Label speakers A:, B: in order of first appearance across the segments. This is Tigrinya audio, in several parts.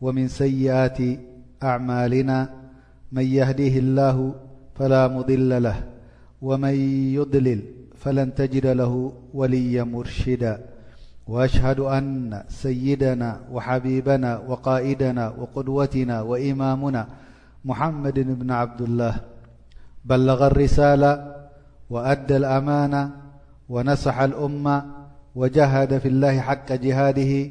A: ومن سيئات أعمالنا من يهده الله فلا مضل له ومن يضلل فلن تجد له وليا مرشدا وأشهد أن سيدنا وحبيبنا وقائدنا وقدوتنا وإمامنا محمد بن عبد الله بلغ الرسالة وأدى الأمانة ونسح الأم وجهد في الله حق جهاده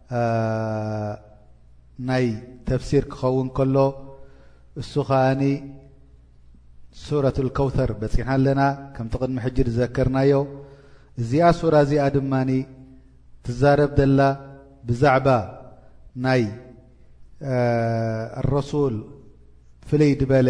A: ናይ ተፍሲር ክኸውን ከሎ እሱ ከኣኒ ሱረት ልከውተር በፂሕና ኣለና ከምቲ ቅድሚ ሕጂ ዝዘከርናዮ እዚኣ ሱራ እዚኣ ድማ ትዛረብ ዘላ ብዛዕባ ናይ ረሱል ፍልይ ድበለ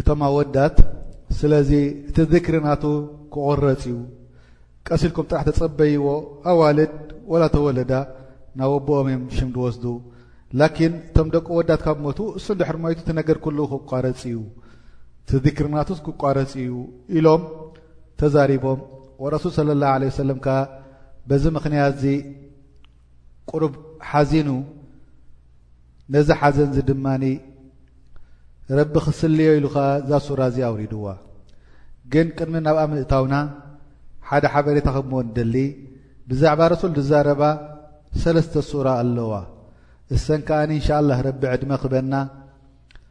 A: እቶም ኣወዳት ስለዚ እቲ ዚክሪ ናቱ ክቑረጽ እዩ ቀስ ኢልኩም ጥራሕ ተጸበይዎ ኣዋልድ ወላ ተወለዳ ናብ ኣቦኦም እዮም ሽም ዝወስዱ ላኪን እቶም ደቂ ወዳት ካብ ሞቱ እሱ ድሕሪ ሞይቱ እቲ ነገር ኩሉ ክቋረጽ እዩ እቲ ዚክሪ ናቱስ ክቋረጽ እዩ ኢሎም ተዛሪቦም ወረሱል ስለ ላ ለ ወሰለም ከኣ በዚ ምኽንያት እዚ ቁሩብ ሓዚኑ ነዚ ሓዘንዚ ድማ ረቢ ክስልዮ ኢሉ ከኣ እዛ ሱራ እዚ ኣውሪድዋ ግን ቅድሚ ናብኣ ምእታውና ሓደ ሓበሬታ ክብዎ ንደሊ ብዛዕባ ረሱል ዝዛረባ ሰለስተ ሱራ ኣለዋ እሰን ከኣ እንሻ ላህ ረቢ ዕድመ ክበና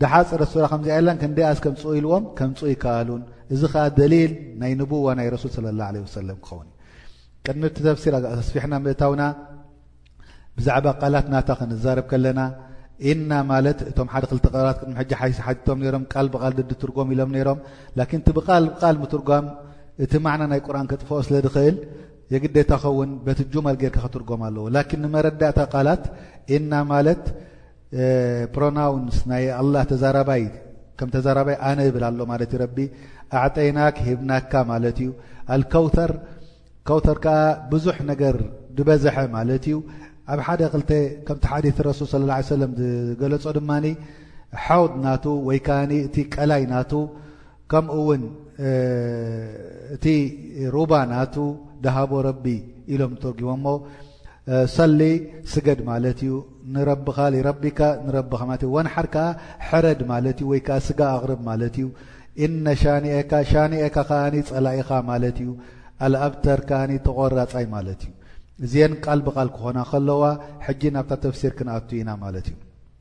A: ድሓ ፅረ ሱራ ከምዚኣ የላን ክንደኣ ከምፅኡ ኢልዎም ከምፅኡ ይከኣሉን እዚ ከዓ ደሊል ናይ ንቡዋ ናይ ረሱል ስለ ላ ለ ወሰለም ክኸውን እዩ ቅድሚ እቲ ተፍሲር ኣስፊሕና ምእታውና ብዛዕባ ቃላት ናታ ክንዛረብ ከለና ኢና ማለት እቶም ሓደ ክልተ ቃላት ቅድሚ ሕጂ ሓይሲ ሓቲቶም ነይሮም ቃል ብቓል ድዲ ትርጎም ኢሎም ነይሮም ላኪን እቲ ብቃል ብቃል ምትርጓም እቲ ማዕና ናይ ቁርን ከጥፍኦ ስለ ዝኽእል የግዴታ ኸውን በቲ ጁመል ጌርካ ክትርጎም ኣለዎ ላኪን ንመረዳእታ ቃላት ኢና ማለት ፕሮናውንስ ናይ ኣላህ ተዛራባይ ከም ተዛራባይ ኣነ ይብል ኣሎ ማለት እዩ ረቢ ኣዕጠይናክ ሂብናካ ማለት እዩ ኣልከውተር ከውተር ከዓ ብዙሕ ነገር ዝበዘሐ ማለት እዩ ኣብ ሓደ ክልተ ከምቲ ሓዲ ረሱል ስለ ላ ሰለም ዝገለጾ ድማ ሓውድ ናቱ ወይ ከዓ እቲ ቀላይ ናቱ ከምኡ እውን እቲ ሩባ ናቱ ደሃቦ ረቢ ኢሎም ተርጊቦ ሞ ሰሊ ስገድ ማለት እዩ ንረብኻ ሊረቢካ ንረብኻ ማለት እዩ ወንሓር ከዓ ሕረድ ማለት እዩ ወይ ከዓ ስጋ ኣቕርብ ማለት እዩ እነ ሻኒኤካ ሻኒኤካ ከዓኒ ፀላኢኻ ማለት እዩ ኣልኣብተር ከዓኒ ተቖራፃይ ማለት እዩ እዚአን ቃል ብቓል ክኾና ከለዋ ሕጂ ናብታ ተፍሲር ክንኣቱ ኢና ማለት እዩ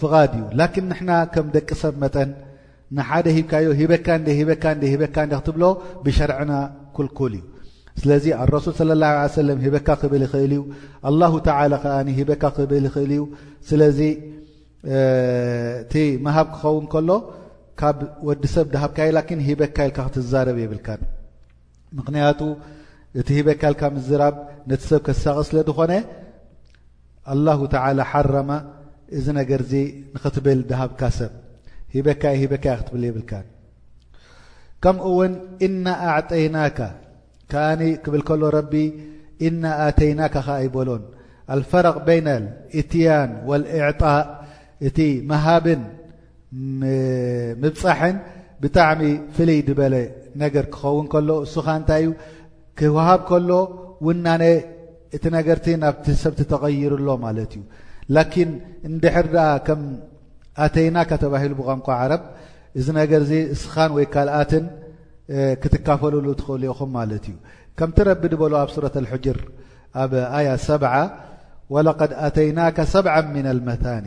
A: ፍቓድ እዩ ላኪን ንሕና ከም ደቂ ሰብ መጠን ንሓደ ሂብካዮ ሂበካ እንደ ሂበካ እንደ ሂበካ እንደ ክትብሎ ብሸርዕና ኩልኩል እዩ ስለዚ ኣረሱል ስለ ላ ለ ሰለም ሂበካ ክብል ይኽእል እዩ ኣላሁ ተላ ከኣ ሂበካ ክብል ይኽእል እዩ ስለዚ እቲ መሃብ ክኸውን ከሎ ካብ ወዲ ሰብ ድሃብካዮ ላኪን ሂበካ ኢልካ ክትዛረብ የብልካ ምክንያቱ እቲ ሂበካ ልካ ምዝራብ ነቲ ሰብ ከሳቒ ስለ ዝኾነ ኣላሁ ተላ ሓረመ እዚ ነገር እዚ ንክትብል ድሃብካ ሰብ ሂበካ ሂበካ ክትብል የብልካ ከምኡ ውን እና ኣዕጠይናካ ከኣ ክብል ከሎ ረቢ እና ኣተይናካ ከ ኣይበሎን ኣልፈረቅ በይነ እትያን ወልእዕጣእ እቲ መሃብን ምብጻሕን ብጣዕሚ ፍልይ ድበለ ነገር ክኸውን ከሎ እሱኻ እንታይ እዩ ክወሃብ ከሎ ውናነ እቲ ነገርቲ ናብቲ ሰብቲ ተቐይሩሎ ማለት እዩ ላኪን እንድሕር ድኣ ከም ኣተይና ከተባሂሉ ብቋንቋ ዓረብ እዚ ነገር እዚ እስኻን ወይ ካልኣትን ክትካፈልሉ ትኽእሉ ኢኹም ማለት እዩ ከምቲ ረቢ ድበሎ ኣብ ሱረት ኣልሕጅር ኣብ ኣያ ሰብዓ ወለቀድ ኣተይናከ ሰብዓ ምና ልመታኒ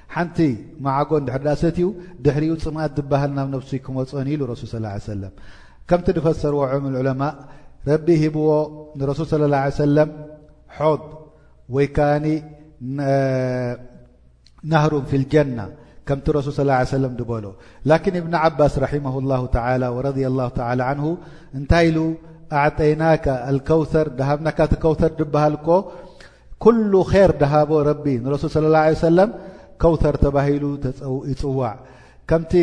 A: ሓንቲ መዓጎ እንድሕር ድኣ ሰትዩ ድሕሪኡ ጽምኣት ዝበሃል ናብ ነብሱ ኣይክመጾን ኢሉ ረሱል ስለ ላ ሰለም ከምቲ ድፈሰርዎ ዕም ዑለማእ ረቢ ሂብዎ ንረሱል ስለ ላ ለ ሰለም ሖድ ወይ ከኣኒ ናህሩን ፊ ልጀና ከምቲ ረሱል ስ ሰለም ድበሎ ላኪን እብኒ ዓባስ ራማ ላ ተላ ወረض ላ ተ ዓንሁ እንታይ ኢሉ ኣዕጠይናካ ኣልከውተር ድሃብናካ ቲ ከውተር ድበሃል እኮ ኩሉ ር ድሃቦ ረቢ ንረሱል صለ ላه ለ ሰለም ከውተር ተባሂሉ ይፅዋዕ ከምቲ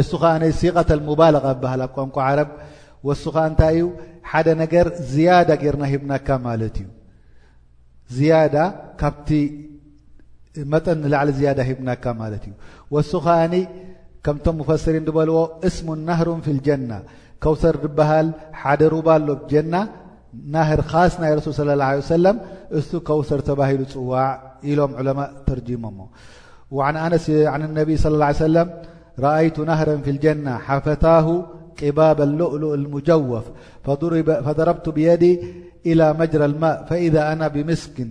A: እሱ ከዓ ሲቀተ ሙባለቃ ብበሃል ኣብ ቋንቋ ዓረብ ወሱ ከዓ እንታይ እዩ ሓደ ነገር ዝያዳ ጌርና ሂብናካ ማለት እዩ ዝያዳ ካብቲ لعل زيادة بن اسن ك مفسرن ل اسم نهر في الجنة كوسر ل رب نة نهر خاص رسولصى اله عليه سلم س كوسر بهل وع لم عماء رجم عنالنبصى اله عي سل رأي نهرا في الجنة فتاه قباب لؤلؤ المجوف فضربت بيدي الى مجر الماء فإذا أنا بمسكن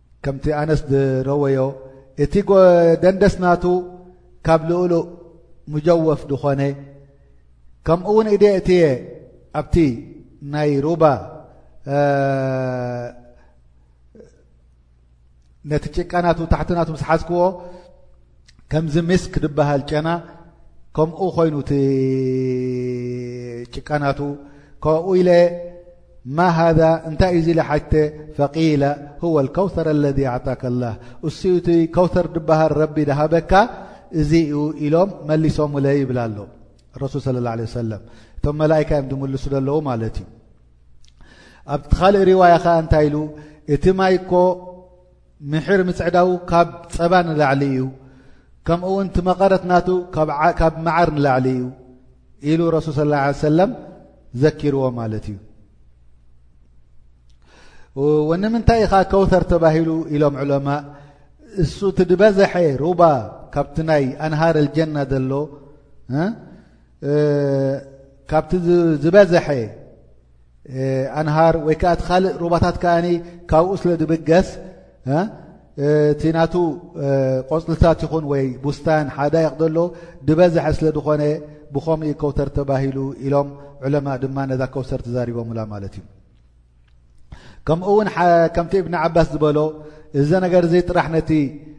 A: ከምቲ ኣነስ ድረወዮ እቲ ደንደስ ናቱ ካብ ልኡሉእ ሙጀወፍ ድኾነ ከምኡ ውን እደ እትየ ኣብቲ ናይ ሩባ ነቲ ጭቃ ናቱ ታሕቲ ናቱ ምስ ሓዝክዎ ከምዚ ሚስክ ድበሃል ጨና ከምኡ ኮይኑ እቲ ጭቃናቱ ካብኡ ኢለ ማ ሃذ እንታይ እዩ ዚለ ሓተ ፈቂለ ሁወ ከውተር ለذ ኣዕጣካ ላህ እሱ እቲ ከውተር ድበሃል ረቢ ድሃበካ እዚ እዩ ኢሎም መሊሶም ለ ይብላ ኣሎ ረሱል صለ ላه ለ ሰለም እቶም መላእካ እዮም ዝምልሱ ዘለዉ ማለት እዩ ኣብቲ ካልእ ሪዋያ ኸዓ እንታይ ኢሉ እቲ ማይ ኮ ምሒር ምጽዕዳው ካብ ጸባ ንላዕሊ እዩ፣ ከምኡውን እቲ መቐረት ናቱ ካብ መዓር ንላዕሊ እዩ ኢሉ ረሱል ስ ላ ሰለም ዘኪርዎ ማለት እዩ። ወንምንታይ ኢኻ ከውተር ተባሂሉ ኢሎም ዕለማ እሱ እቲ ድበዘሐ ሩባ ካብቲ ናይ ኣንሃር ልጀና ዘሎ ካብቲ ዝበዘሐ ኣንሃር ወይ ከኣ እቲ ካልእ ሩባታት ከኣ ካብኡ ስለ ዝብገስ እቲ ናቱ ቆፅልታት ይኹን ወይ ቡስታን ሓዳይቕ ዘሎ ድበዝሐ ስለ ዝኾነ ብኸምኡ ከውተር ተባሂሉ ኢሎም ዑለማ ድማ ነዛ ከውሰር ተዛሪቦምላ ማለት እዩ ከምኡ ውን ከምቲ እብኒ ዓባስ ዝበሎ እዚ ነገር እዚ ጥራሕ ነቲ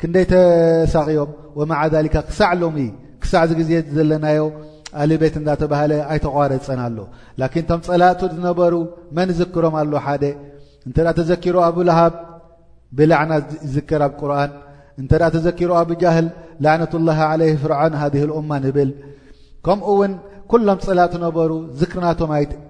A: ክንደይ ተሳቕዮም ወመዓ ሊካ ክሳዕ ሎሚ ክሳዕ ዚ ግዜ ዘለናዮ ኣሊ ቤት እንዳተባሃለ ኣይተቋረፀን ኣሎ ላኪን ቶም ፀላእቱ ዝነበሩ መን ዝክሮም ኣሎ ሓደ እንተ ተዘኪሩ ኣብ ልሃብ ብላዕና ዝዝከር ኣብ ቁርን እንተ ተዘኪሩ ኣብ ጃህል ላዕነት ላ ለ ፍርዖን ሃ ልእማ ንብል ከምኡ ውን ኩሎም ፀላእቱ ነበሩ ዝክርናቶም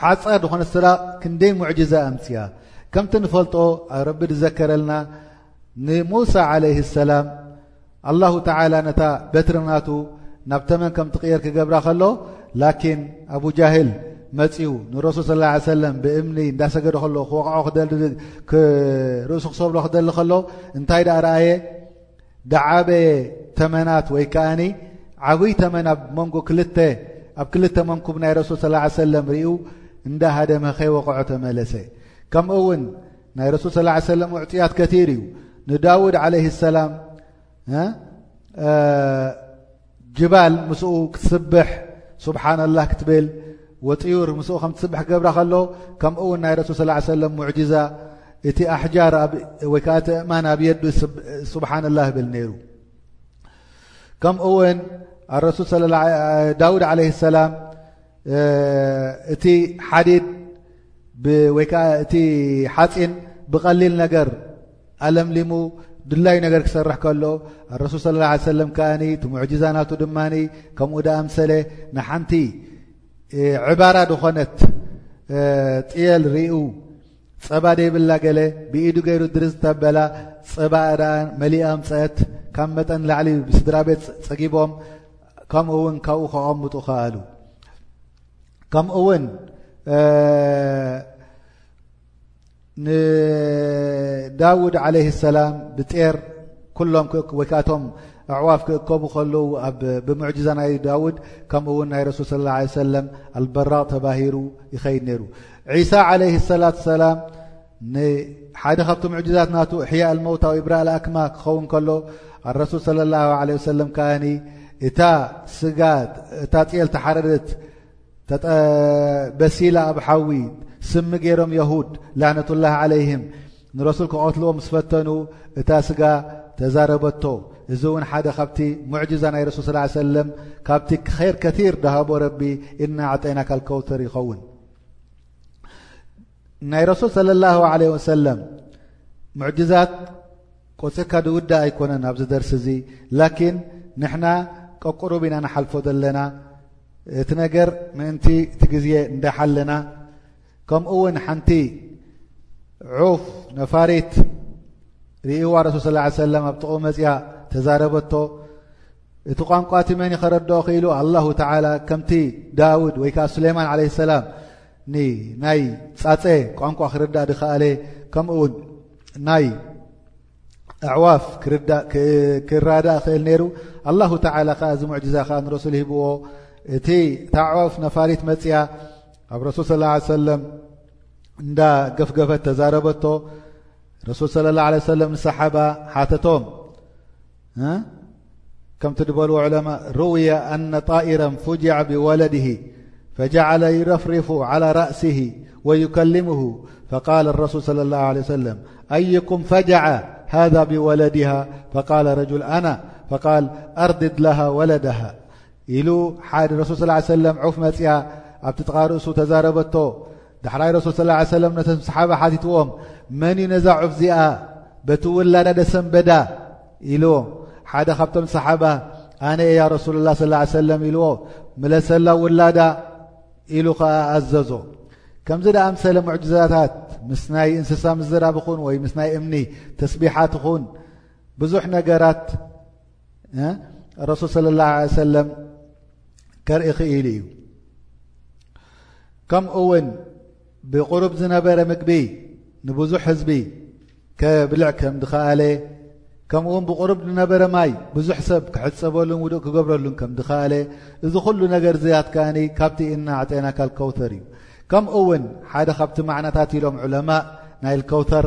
A: ሓፃር ዝኾነ ስራቕ ክንደይ ሙዕጅዛ ኣምፅኣ ከምቲ ንፈልጦ ረቢ ዝዘከረልና ንሙሳ ዓለይ ሰላም ኣላሁ ተዓላ ነታ በትርናቱ ናብ ተመን ከም ትቕየር ክገብራ ከሎ ላኪን ኣቡጃህል መፅኡ ንረሱል ስላ ሰለም ብእምኒ እንዳሰገደ ከሎ ክወቕዖ ክደሊ ርእሱ ክሰብሮ ክደሊ ከሎ እንታይ ደኣ ረኣየ ደዓበየ ተመናት ወይ ከኣኒ ዓብይ ተመን ኣብ መንጎ ክልተ ኣብ ክልተ መንኩብ ናይ ረሱል ስ ላ ሰለም ርኡ እንዳ ሃደመ ከይወቕዖ ተመለሰ ከምኡ እውን ናይ ረሱል ስ ላ ሰለም ዕፅያት ከቲር እዩ ንዳውድ ዓለይ ሰላም ጅባል ምስኡ ክትስብሕ ስብሓና ላህ ክትብል ወጥዩር ምስኡ ከም ትስብሕ ክገብራ ከሎ ከምኡ ውን ናይ ረሱል ስ ሰለም ሙዕጅዛ እቲ ኣሕጃር ወይ ከዓ እቲ እእማን ኣብ የዱ ስብሓና ላ ይብል ነይሩ ከምኡ ውን ኣረሱል ዳውድ ዓለ ሰላም እቲ ሓዲድ ወይ ከዓ እቲ ሓፂን ብቐሊል ነገር ኣለምሊሙ ድላይ ነገር ክሰርሕ ከሎ ኣረሱል ስለ ላ ሰለም ከኣ እቲ ሙዕጅዛናቱ ድማ ከምኡ ዳኣምሰለ ንሓንቲ ዕባራ ዝኾነት ጥየል ርኡ ፀባ ደይብላ ገለ ብኢዱ ገይሩ ድሪ ዝተበላ ፀባ እኣ መሊኣ ኣምፀአት ካብ መጠን ላዕሊ ብስድራ ቤት ፀጊቦም ከምኡ እውን ካብኡ ከቐምጡ ከኣሉ ከምኡ ውን ንዳውድ ዓለይህ ሰላም ብጤር ኩሎም ወይ ከዓ እቶም ኣዕዋፍ ክእከቡ ከለዉ ኣብ ብምዕጅዛ ናይ ዳውድ ከምኡ እውን ናይ ረሱል ስለ ላ ሰለም ኣልበራቕ ተባሂሩ ይኸይድ ነይሩ ዒሳ ዓለይህ ሰላት ሰላም ንሓደ ካብቲ ምዕጅዛት ናቱ እሕያ ኣልመውታ ወይ ብራእ ልኣክማ ክኸውን ከሎ ኣረሱል ስለ ላ ለ ወሰለም ከኣኒ እታ ስጋት እታ ፅኤል ተሓረደት ተጠበሲላ ኣብ ሓዊ ስሚ ገይሮም የሁድ ላዕነቱላህ ዓለይህም ንረሱል ክቐትልዎ ምስ ፈተኑ እታ ስጋ ተዛረበቶ እዚ እውን ሓደ ካብቲ ሙዕጅዛ ናይ ረሱል ስ ሰለም ካብቲ ር ከቲር ዳሃቦ ረቢ እና ኣዕጠይና ካልከውተር ይኸውን ናይ ረሱል صለ ላه ለ ወሰለም ሙዕጅዛት ቆፂርካ ድውዳ ኣይኮነን ኣብዚ ደርሲ እዚ ላኪን ንሕና ቀቁሩብ ኢና ንሓልፎ ዘለና እቲ ነገር ምእንቲ እቲ ግዜ እንዳሓለና ከምኡ ውን ሓንቲ ዑፍ ነፋሪት ርእዋ ረሱል ስ ሰለም ኣብ ጥቕኡ መፅያ ተዛረበቶ እቲ ቋንቋ እቲ መን ኸረድኦ ክኢሉ ኣላሁ ተላ ከምቲ ዳውድ ወይ ከዓ ሱለይማን ዓለ ሰላም ንናይ ፃፀ ቋንቋ ክርዳእ ድኸኣለ ከምኡ ውን ናይ ኣዕዋፍ ክራዳእ ክእል ነይሩ ኣላሁ ተላ ከዓ እዚ ሙዕጅዛ ከዓ ንረሱል ሂብዎ እቲ እታ ኣዕዋፍ ነፋሪት መፅያ ኣብ ረሱል ስ ላ ሰለም እንዳ ገፍገፈት ተዛረበቶ ረሱል ስለ ላ ለ ሰለም ንሰሓባ ሓተቶም كمت بلو علماء روي أن طائرا فجع بولده فجعل يرفرف على رأسه ويكلمه فقال الرسول صلى الله عليه وسلم أيكم فجع هذا بولدها فقال رجل أنا فقال أرضد لها ولدها إل حد رسل صلىله عليه وسلم عف مع بتتقى رأس تزاربت ዳሕራይ ረሱል ص ه ሰለም ነቶም ሰሓባ ሓቲትዎም መን እዩ ነዛ ዑፍ እዚኣ በቲ ውላዳ ደሰምበዳ ኢልዎ ሓደ ካብቶም ሰሓባ ኣነ እያ ረሱሉ ላ ስ ሰለም ኢልዎ ምለሰላ ውላዳ ኢሉ ኸዓ ኣዘዞ ከምዚ ደኣ ምሰለ ሙዕጅዛታት ምስ ናይ እንስሳ ምዝራብ ኹን ወይ ምስ ናይ እምኒ ተስቢሓት ኹን ብዙሕ ነገራት ረሱል صለ ላه ለ ሰለም ከርኢ ክኢሉ እዩ ከምኡ ውን ብቕሩብ ዝነበረ ምግቢ ንብዙሕ ህዝቢ ከብልዕ ከም ድኸኣለ ከምኡ ውን ብቕሩብ ዝነበረ ማይ ብዙሕ ሰብ ክሕፀበሉን ውድእ ክገብረሉን ከም ድኸኣለ እዚ ኩሉ ነገር ዝያት ከኣኒ ካብቲ እና ዕጠና ካልከውተር እዩ ከምኡ ውን ሓደ ካብቲ ማዕናታት ኢሎም ዑለማእ ናይ ልከውተር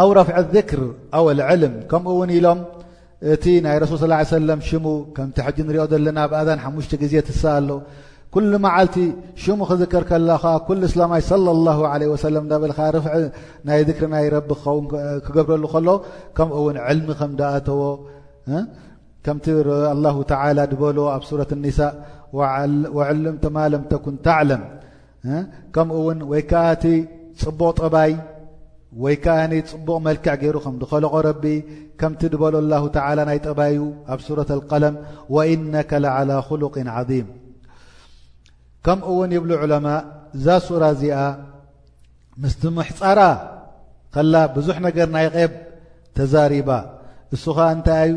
A: ኣው ረፍዐ ذክር ኣወ ልዕልም ከምኡ እውን ኢሎም እቲ ናይ ረሱል ስ ሰለም ሽሙ ከምቲ ሕጂ ንሪኦ ዘለና ብ ኣዛን ሓሙሽተ ግዜ ትሳ ኣሎ ኩሉ መዓልቲ ሽሙ ክዝከር ከለኻ ኩሉ እስላማይ صለ ላሁ ለ ወሰለም እዳበልካ ርፍዒ ናይ ذክሪ ናይ ረቢ ክኸውን ክገብረሉ ከሎ ከምኡ እውን ዕልሚ ከም ዳኣተዎ ከምቲ ኣላሁ ተላ ድበልዎ ኣብ ሱረት ኒሳእ ወዕልምቲ ማለም ተኩን ተዕለም ከምኡ እውን ወይ ከዓ እቲ ፅቡቕ ጠባይ ወይ ከዓ ፅቡቕ መልክዕ ገይሩ ከም ድኸለቆ ረቢ ከምቲ ድበሎ ላሁ ተላ ናይ ጠባዩ ኣብ ሱረት ቀለም ወኢነከ ላዓላ ሉቅ ዓም ከምኡ እውን ይብሉ ዑለማ እዛ ሱራ እዚኣ ምስቲ ምሕፃራ ከላ ብዙሕ ነገር ናይ ቐብ ተዛሪባ እሱ ከዓ እንታይ እዩ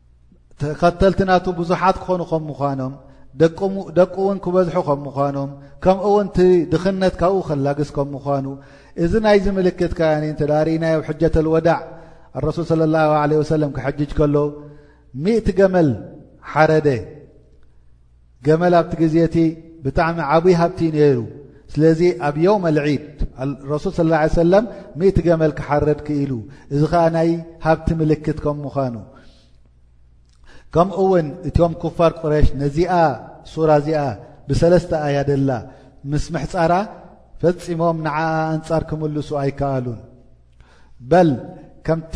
A: ተኸተልቲ ናቱ ብዙሓት ክኾኑ ከም ምዃኖም ደቂ እውን ክበዝሑ ከም ምዃኖም ከምኡ እውን እቲ ድኽነት ካብኡ ከላግስ ከም ምዃኑ እዚ ናይዚ ምልክት ከኣ እንተ ርእናዮ ሕጀተ ልወዳዕ ኣረሱል ስለ ላ ለ ወሰለም ክሕጅጅ ከሎ ሚእቲ ገመል ሓረደ ገመል ኣብቲ ግዜ እቲ ብጣዕሚ ዓብይ ሃብቲ እዩ ነይሩ። ስለዚ ኣብ የውም ኣልዒድ ረሱል ስለ ላ ሰለም ሚእቲ ገመል ክሓረድ ክኢሉ እዚ ከዓ ናይ ሃብቲ ምልክት ከም ምዃኑ ከምኡ እውን እትም ኩፋር ቁረሽ ነዚኣ ሱራ እዚኣ ብሰለስተ ኣያ ደላ ምስ ምሕፃራ ፈፂሞም ንዓ ኣንፃር ክምልሱ ኣይከኣሉን በል ከምቲ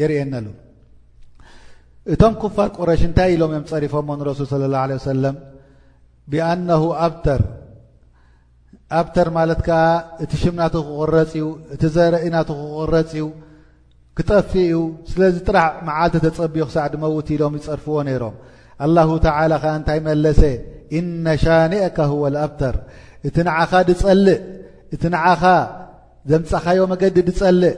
A: የርእየና ኣሎ እቶም ኩፋር ቁረሽ እንታይ ኢሎም እዮም ጸሪፎሞ ንረሱል ስለ ላه ለ ሰለም ብኣነሁ ኣብተር ኣብተር ማለት ከዓ እቲ ሽም ናቱ ክቕረፅ እዩ እቲ ዘርኢ ናቱ ክቕረፅ እዩ ክጠፊ እዩ ስለዚ ጥራሕ መዓልቲ ተፀብዮ ክሳዕ ድመውት ኢሎም ይፀርፍዎ ነይሮም ኣላሁ ተላ ከዓ እንታይ መለሰ እነ ሻኒእካ ወ ኣብተር እቲ ንዓኻ ድፀልእ እቲ ንዓኻ ዘምጻኻዮ መገዲ ድጸልእ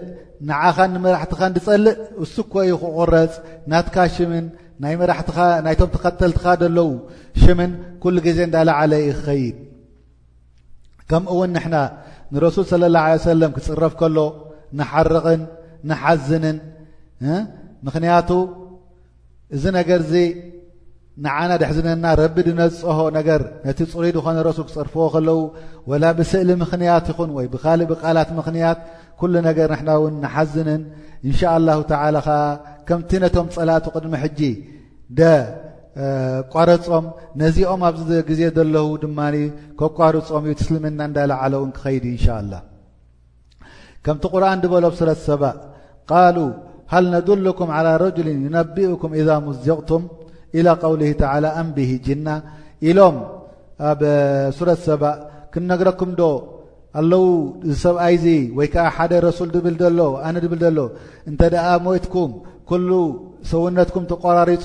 A: ንዓኻን ንመራሕትኻን ድጸልእ እሱ እኮ እዩ ክቑረጽ ናትካ ሽምን ናይ መራሕትኻ ናይቶም ተኸተልትኻ ዘለዉ ሽምን ኩሉ ግዜ እንዳላዓለ እዩ ክኸይድ ከምኡ እውን ንሕና ንረሱል ስለ ላ ለ ሰለም ክፅረፍ ከሎ ንሓርቕን ንሓዝንን ምኽንያቱ እዚ ነገር እዚ ንዓና ደሕዝነና ረቢ ድነጽሆ ነገር ነቲ ጽሩይ ዝኾነ ረሱ ክጸርፍዎ ከለዉ ወላ ብስእሊ ምኽንያት ይኹን ወይ ብካልእ ብቃላት ምኽንያት ኩሉ ነገር ንሕና እውን ንሓዝንን እንሻ ላሁ ተላ ከዓ ከምቲ ነቶም ጸላእቱ ቅድሚ ሕጂ ደ ቋረጾም ነዚኦም ኣብዚ ግዜ ዘለዉ ድማ ከቋርጾም እዩ ትስልምና እንዳለዓለ እውን ክኸይድ እንሻ ላ ከምቲ ቁርን ድበሎ ብ ሱረት ሰባእ ቃሉ ሃል ነድሉኩም ዓላ ረጅል ዩነቢኡኩም ኢዛ ሙዝቕቱም ኢላ ቀውሊ ተላ ኣንብሂ ጅና ኢሎም ኣብ ሱረት ሰባእ ክንነግረኩም ዶ ኣለዉ ዝሰብኣይ ዙ ወይ ከዓ ሓደ ረሱል ድብል ዘሎ ኣነ ድብል ዘሎ እንተ ደኣ ሞትኩም ኩሉ ሰውነትኩም ተቆራሪፁ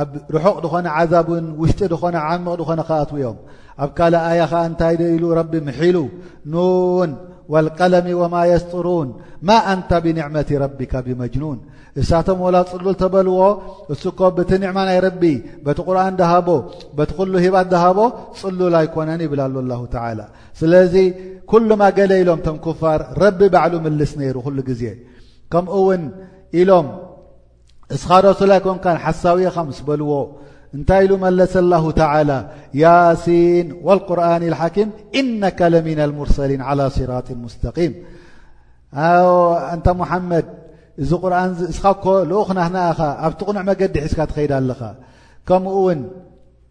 A: ኣብ ርሑቕ ድኾነ ዓዛብ እውን ውሽጢ ድኾነ ዓሚቕ ድኾነ ክኣትዉ እዮም ኣብ ካልእ ኣያ ኸዓ እንታይ ዶ ኢሉ ረቢ ምሒሉ ኑን ወልቀለሚ ወማ የስጥሩን ማ ኣንታ ብኒዕመቲ ረቢካ ብመጅኑን እሳቶም ወላ ጽሉል ተበልዎ እሱ እኮ በቲ ኒዕማ ናይ ረቢ በቲ ቁርን ድሃቦ በቲ ኩሉ ሂባት ድሃቦ ጽሉል ኣይኮነን ይብል ኣሉ ላሁ ተላ ስለዚ ኩሉማ ገለ ኢሎም ቶም ኩፋር ረቢ ባዕሉ ምልስ ነይሩ ኩሉ ግዜ ከምኡ እውን ኢሎም እስኻ ረሱል ኣይኮንካን ሓሳዊ ኢኻ ምስ በልዎ እንታይ ኢሉ መለሰ ላሁ ተላ ያሲን ወልቁርን ልሓኪም ኢነካ ለሚና ልሙርሰሊን ዓላ ስራጢ ሙስተቂም ኣንታ ሙሓመድ እዚ ቁርን እስኻ ኮ ልኡኽ ናህና ኢኻ ኣብ ትቕኑዕ መገዲ ሒዝካ ትኸይድ ኣለኻ ከምኡ ውን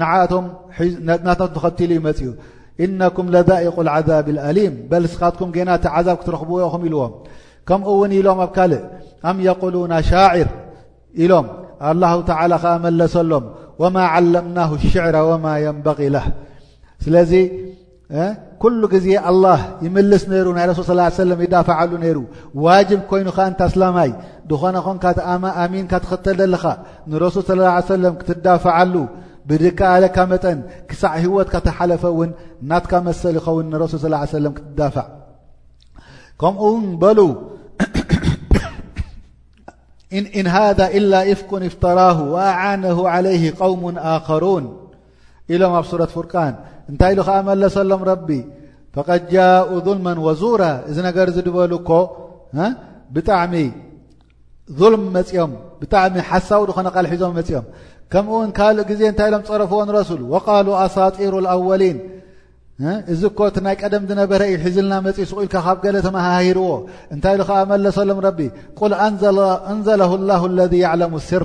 A: ንዓቶም ናትናቶም ተኸቲሉ እዩ መፅኡ እነኩም ለዛኢቁ ዓዛብ ኣሊም በል ስኻትኩም ገና እቲ ዓዛብ ክትረኽብዎ ኢኹም ኢልዎም ከምኡ እውን ኢሎም ኣብ ካልእ ኣም የቁሉና ሻዕር ኢሎም ኣላሁ ተዓላ ከዓ መለሰሎም ወማ ዓለምናሁ ሽዕራ ወማ የንበቂ ላህ ስለዚ ኩሉ ግዜ ኣላህ ይምልስ ነይሩ ናይ ረሱል ስ ሰለም ይዳፍዓሉ ነይሩ ዋጅብ ኮይኑ ከ እንታ ኣስላማይ ድኾነ ኾንካ ኣማ ኣሚንካ ትኽተል ዘለኻ ንረሱል ስለ ላ ሰለም ክትዳፍዓሉ ብድካ ኣለካ መጠን ክሳዕ ህወትካ ተሓለፈ እውን ናትካ መሰል ይኸውን ንረሱል ስ ሰለም ክትዳፋዕ ከምኡ ውን በሉ ን ሃذ ኢላ ኢፍኩን እፍተራሁ ኣዓነሁ ዓለይህ ቀውሙን ኣኸሩን ኢሎም ኣብ ሱረት ፍርቃን እንታይ ኢሉ ኸዓ መለሰሎም ረቢ ፈቐድ ጃኡ ظልመ ወዙራ እዚ ነገር እዚ ድበሉ እኮ ብጣዕሚ ظልም መፅኦም ብጣዕሚ ሓሳዊ ዝኾነ ቃል ሒዞም መፅኦም ከምኡ ውን ካልእ ግዜ እንታይ ኢሎም ፀረፍዎ ንረሱል ወቃሉ ኣሳጢሩ ኣወሊን እዚ እኮ እቲ ናይ ቀደም ዝነበረ እዩ ሒዝልና መፅ ስቁኢልካ ካብ ገለ ተመሃሂርዎ እንታይ ኢሉ ኸዓ መለሰሎም ረቢ ቁል ኣንዘለሁ ላሁ ለذ ያዕለሙ ስር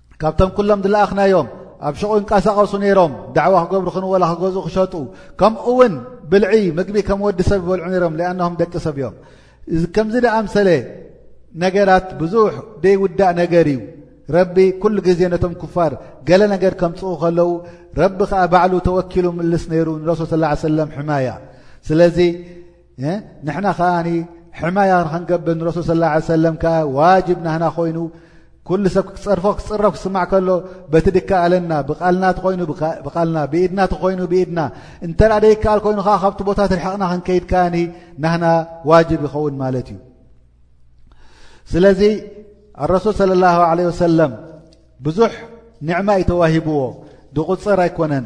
A: ካብቶም ኩሎም ዝለኣኽናዮም ኣብ ሽቑ ይንቀሳቐሱ ነይሮም ዳዕዋ ክገብሩ ኹን ወላ ክገዝኡ ክሸጡ ከምኡ ውን ብልዒ ምግቢ ከም ወዲ ሰብ ይበልዑ ነይሮም ሊኣናም ደቂ ሰብ እዮም ከምዚ ደኣምሰለ ነገራት ብዙሕ ደይውዳእ ነገር እዩ ረቢ ኩሉ ግዜ ነቶም ክፋር ገለ ነገር ከምፅኡ ከለዉ ረቢ ከዓ ባዕሉ ተወኪሉ ምልስ ነይሩ ንረሱል ስ ሰለም ሕማያ ስለዚ ንሕና ከኣ ሕማያ ንክንገብር ንረሱል ስ ሰለም ከ ዋጅብ ናህና ኮይኑ ኩሉ ሰብ ክፀርፎ ክፅረፍ ክስማዕ ከሎ በቲ ድካ ኣለና ብቃልና ኮይኑ ብቃልና ብኢድና ኮይኑ ብኢድና እንተ ደይከኣል ኮይኑ ከዓ ካብቲ ቦታ ትርሕቕና ክንከይድ ከኣ ናህና ዋጅብ ይኸውን ማለት እዩ ስለዚ ኣረሱል ስለ ላ ለ ወሰለም ብዙሕ ኒዕማ እዩ ተዋሂብዎ ድቁፅር ኣይኮነን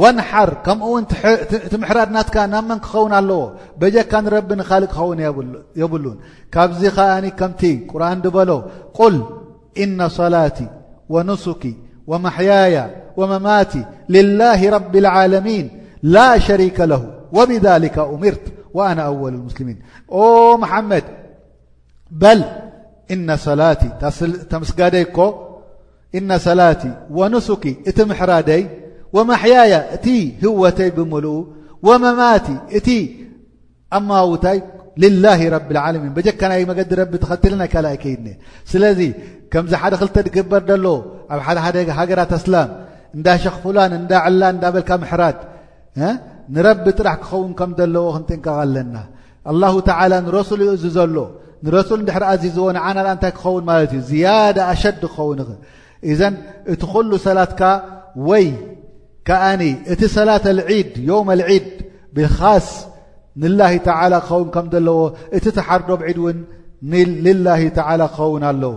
A: ወንሓር ከምኡ ውን እቲ ምሕራድ ናትካ ናብ መን ክኸውን ኣለዎ በጀካ ንረቢ ንካልእ ክኸውን የብሉን ካብዚ ከኣ ከምቲ ቁርን ድበሎ ቁል እነ ሰላቲ ወኑሱኪ ወማሕያያ ወመማቲ ልላህ ረቢ ልዓለሚን ላ ሸሪከ ለሁ ወብሊከ ኡምርት ወኣነ ኣወል ሙስልሚን ኦ መሓመድ በል እነ ሰላቲ ተምስጋደይ እኮ ኢነ ሰላቲ ወኑሱኪ እቲ ምሕራደይ ወመሕያያ እቲ ህወተይ ብምልኡ ወመማቲ እቲ ኣማውታይ ልላሂ ረቢ ዓለሚን በጀካ ናይ መገዲ ረቢ ተኸትለ ናይ ካልእ ኣይከይድኒ ስለዚ ከምዚ ሓደ ክልተ ዝግበር ደሎ ኣብ ሓደሓደ ሃገራት ኣስላም እንዳ ሸኽፉላን እንዳ ዕላን እንዳበልካ ምሕራድ ንረቢ ጥራሕ ክኸውን ከም ዘለዎ ክንጥንቀቕ ኣለና ኣላሁ ተዓላ ንረሱል ይእዝ ዘሎ ንረሱል ንድሕሪ ኣዚዝዎ ንዓና ኣ እንታይ ክኸውን ማለት እዩ ዝያዳ ኣሸዲ ክኸውን ይኽእል እዘን እቲ ዅሉ ሰላትካ ወይ ከኣኒ እቲ ሰላት ኣልዒድ ዮም ኣልዒድ ብኻስ ንላሂ ተዓላ ክኸውን ከም ዘለዎ እቲ ተሓርዶብ ዒድ እውን ንልላሂ ተዓላ ክኸውን ኣለዎ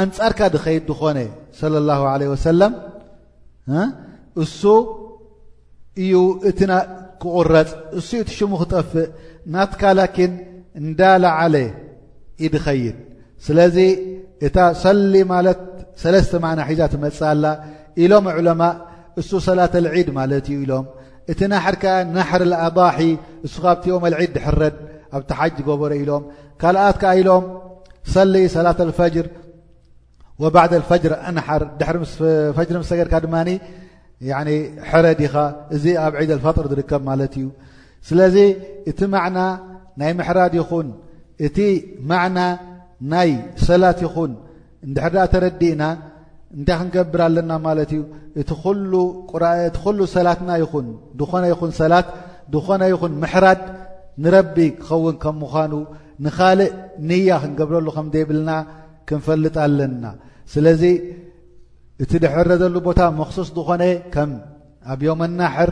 A: ኣንጻርካ ድኸይድ ድኾነ ሰለ ላሁ ዓለ ወሰለም እሱ እዩ እቲ ክቑረጽ እሱ እዩ እቲ ሽሙ ክጠፍእ ናትካ ላኪን እንዳላዓለ ዩ ድኸይድ ስለዚ እታ ሰሊ ማለት ሰለስተ ማዕና ሒዛ ትመጽ ኣላ ኢሎም ዕለማ እሱ ሰላት ልዒድ ማለት እዩ ኢሎም እቲ ናሕር ከ ናሕር ኣضሒ እሱ ካብቲ ኦም ልዒድ ድሕረድ ኣብቲ ሓጅ ገበሮ ኢሎም ካልኣት ከኣ ኢሎም ሰሊ ሰላት ፈጅር ወባዕድ ፈጅር ኣንሓር ድሕሪ ፈጅሪ ምስ ሰገድካ ድማ ሕረ ዲኻ እዚ ኣብ ዒድ ኣልፋጥር ዝርከብ ማለት እዩ ስለዚ እቲ ማዕና ናይ ምሕራድ ይኹን እቲ ማዕና ናይ ሰላት ይኹን እንድሕር ደኣ ተረዲእና እንታይ ክንገብር ኣለና ማለት እዩ እቲ ኩሉ ቁራኤ እቲ ኩሉ ሰላትና ይኹን ዝኾነ ይኹን ሰላት ዝኾነ ይኹን ምሕራድ ንረቢ ክኸውን ከም ምዃኑ ንኻልእ ንያ ክንገብረሉ ከም ዘይብልና ክንፈልጥ ኣለና ስለዚ እቲ ድሕረ ዘሉ ቦታ መክሱስ ዝኾነ ከም ኣብ ዮመናሕር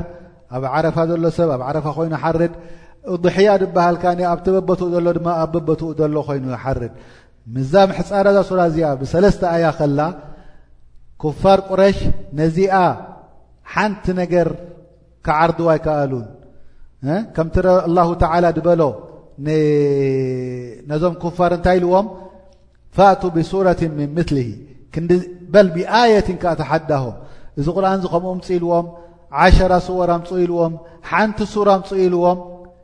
A: ኣብ ዓረፋ ዘሎ ሰብ ኣብ ዓረፋ ኮይኑ ሓርድ እضሕያ ድበሃልካ ኣብቲ በቦትኡ ዘሎ ድማ ኣብ በቦትኡ ዘሎ ኮይኑ ይሓርድ ምዛ ምሕጻር እዛ ሱራ እዚኣ ብሰለስተ ኣያ ከላ ኩፋር ቁረሽ ነዚኣ ሓንቲ ነገር ክዓርድዋ ኣይከኣሉን ከምቲ ኣላሁ ተዓላ ዝበሎ ነዞም ኩፋር እንታይ ኢልዎም ፋእቱ ብሱረት ምን ምሊ ክንዲ በል ብኣየትን ከዓ ተሓዳሆም እዚ ቁርን ዚ ከምኡ ምፅ ኢልዎም ዓሸራ ስወር ኣምፅኡ ኢልዎም ሓንቲ ሱር ኣምፅኡ ኢልዎም